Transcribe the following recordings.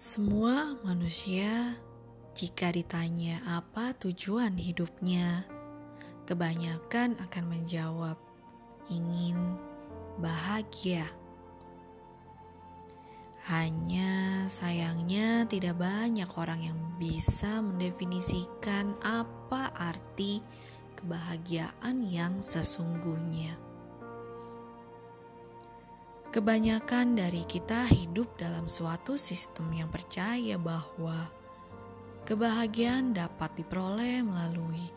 Semua manusia, jika ditanya apa tujuan hidupnya, kebanyakan akan menjawab ingin bahagia. Hanya sayangnya, tidak banyak orang yang bisa mendefinisikan apa arti kebahagiaan yang sesungguhnya. Kebanyakan dari kita hidup dalam suatu sistem yang percaya bahwa kebahagiaan dapat diperoleh melalui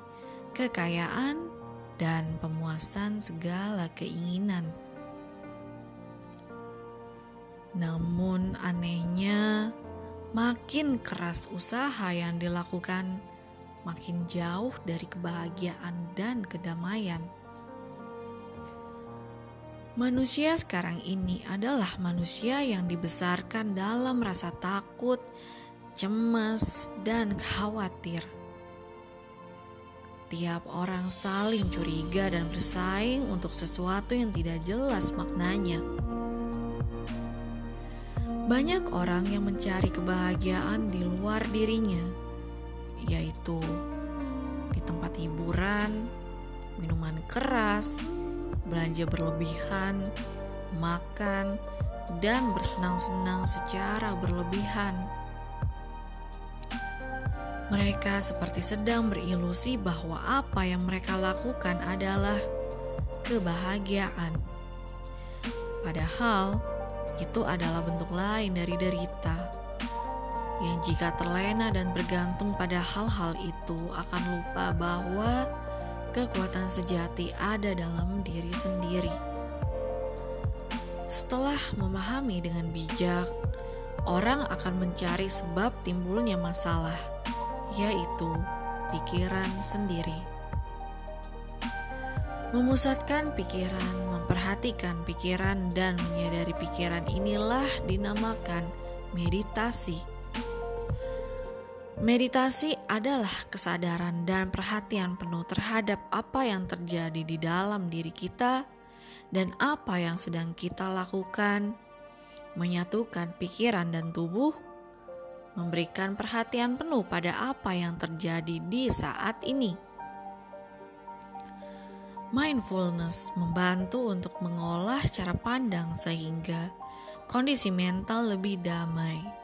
kekayaan dan pemuasan segala keinginan. Namun, anehnya, makin keras usaha yang dilakukan, makin jauh dari kebahagiaan dan kedamaian. Manusia sekarang ini adalah manusia yang dibesarkan dalam rasa takut, cemas, dan khawatir. Tiap orang saling curiga dan bersaing untuk sesuatu yang tidak jelas maknanya. Banyak orang yang mencari kebahagiaan di luar dirinya, yaitu di tempat hiburan, minuman keras, belanja berlebihan, makan, dan bersenang-senang secara berlebihan. Mereka seperti sedang berilusi bahwa apa yang mereka lakukan adalah kebahagiaan. Padahal itu adalah bentuk lain dari derita yang jika terlena dan bergantung pada hal-hal itu akan lupa bahwa kekuatan sejati ada dalam diri sendiri. Setelah memahami dengan bijak, orang akan mencari sebab timbulnya masalah, yaitu pikiran sendiri. Memusatkan pikiran, memperhatikan pikiran, dan menyadari pikiran inilah dinamakan meditasi. Meditasi adalah kesadaran dan perhatian penuh terhadap apa yang terjadi di dalam diri kita dan apa yang sedang kita lakukan, menyatukan pikiran dan tubuh, memberikan perhatian penuh pada apa yang terjadi di saat ini. Mindfulness membantu untuk mengolah cara pandang sehingga kondisi mental lebih damai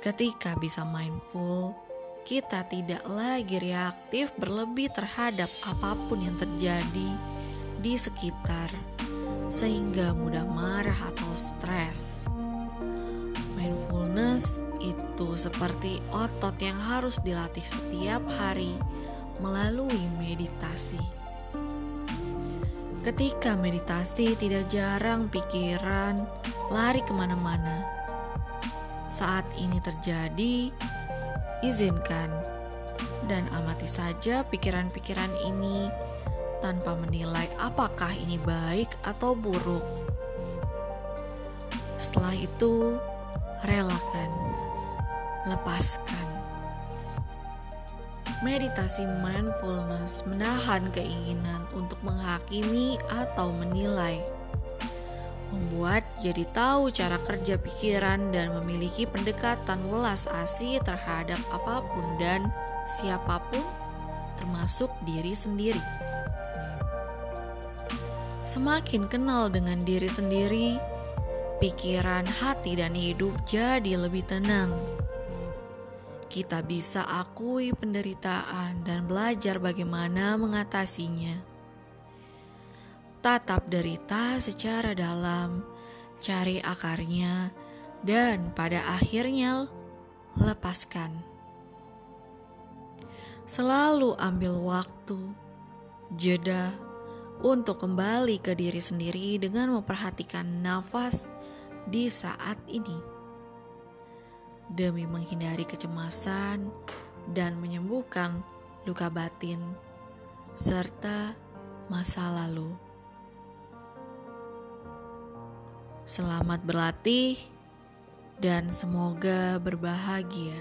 Ketika bisa mindful, kita tidak lagi reaktif berlebih terhadap apa pun yang terjadi di sekitar, sehingga mudah marah atau stres. Mindfulness itu seperti otot yang harus dilatih setiap hari melalui meditasi. Ketika meditasi, tidak jarang pikiran lari ke mana-mana saat ini terjadi, izinkan dan amati saja pikiran-pikiran ini tanpa menilai apakah ini baik atau buruk. Setelah itu, relakan, lepaskan. Meditasi mindfulness menahan keinginan untuk menghakimi atau menilai membuat jadi tahu cara kerja pikiran dan memiliki pendekatan welas asih terhadap apa pun dan siapa pun termasuk diri sendiri. Semakin kenal dengan diri sendiri, pikiran, hati, dan hidup jadi lebih tenang. Kita bisa akui penderitaan dan belajar bagaimana mengatasinya tatap derita secara dalam, cari akarnya, dan pada akhirnya lepaskan. Selalu ambil waktu, jeda untuk kembali ke diri sendiri dengan memperhatikan nafas di saat ini. Demi menghindari kecemasan dan menyembuhkan luka batin serta masa lalu. Selamat berlatih dan semoga berbahagia.